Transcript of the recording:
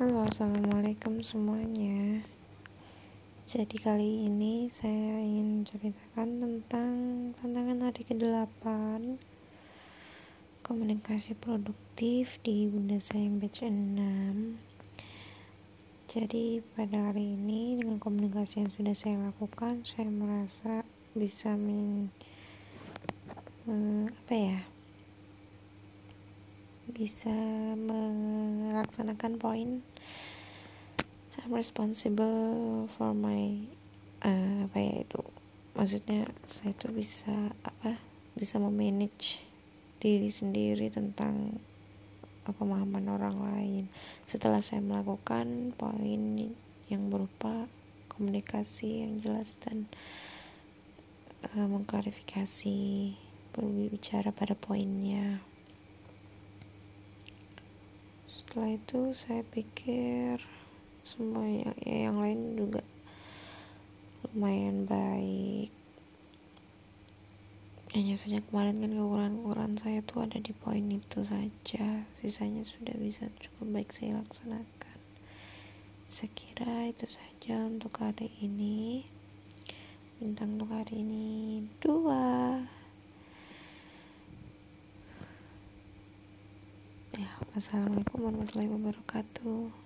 Halo, assalamualaikum semuanya. Jadi kali ini saya ingin ceritakan tentang tantangan hari ke-8 komunikasi produktif di Bunda Sayang Batch 6. Jadi pada hari ini dengan komunikasi yang sudah saya lakukan, saya merasa bisa men, eh, apa ya? Bisa melaksanakan poin. I'm responsible for my uh, apa ya itu? Maksudnya saya tuh bisa apa bisa memanage diri sendiri tentang pemahaman orang lain. Setelah saya melakukan poin yang berupa komunikasi yang jelas dan uh, mengklarifikasi berbicara pada poinnya setelah itu saya pikir semua yang, ya, yang lain juga lumayan baik. Hanya saja kemarin kan kekurangan-kekurangan saya tuh ada di poin itu saja. Sisanya sudah bisa cukup baik saya laksanakan. Sekira itu saja untuk hari ini. Bintang untuk hari ini dua Assalamualaikum warahmatullahi wabarakatuh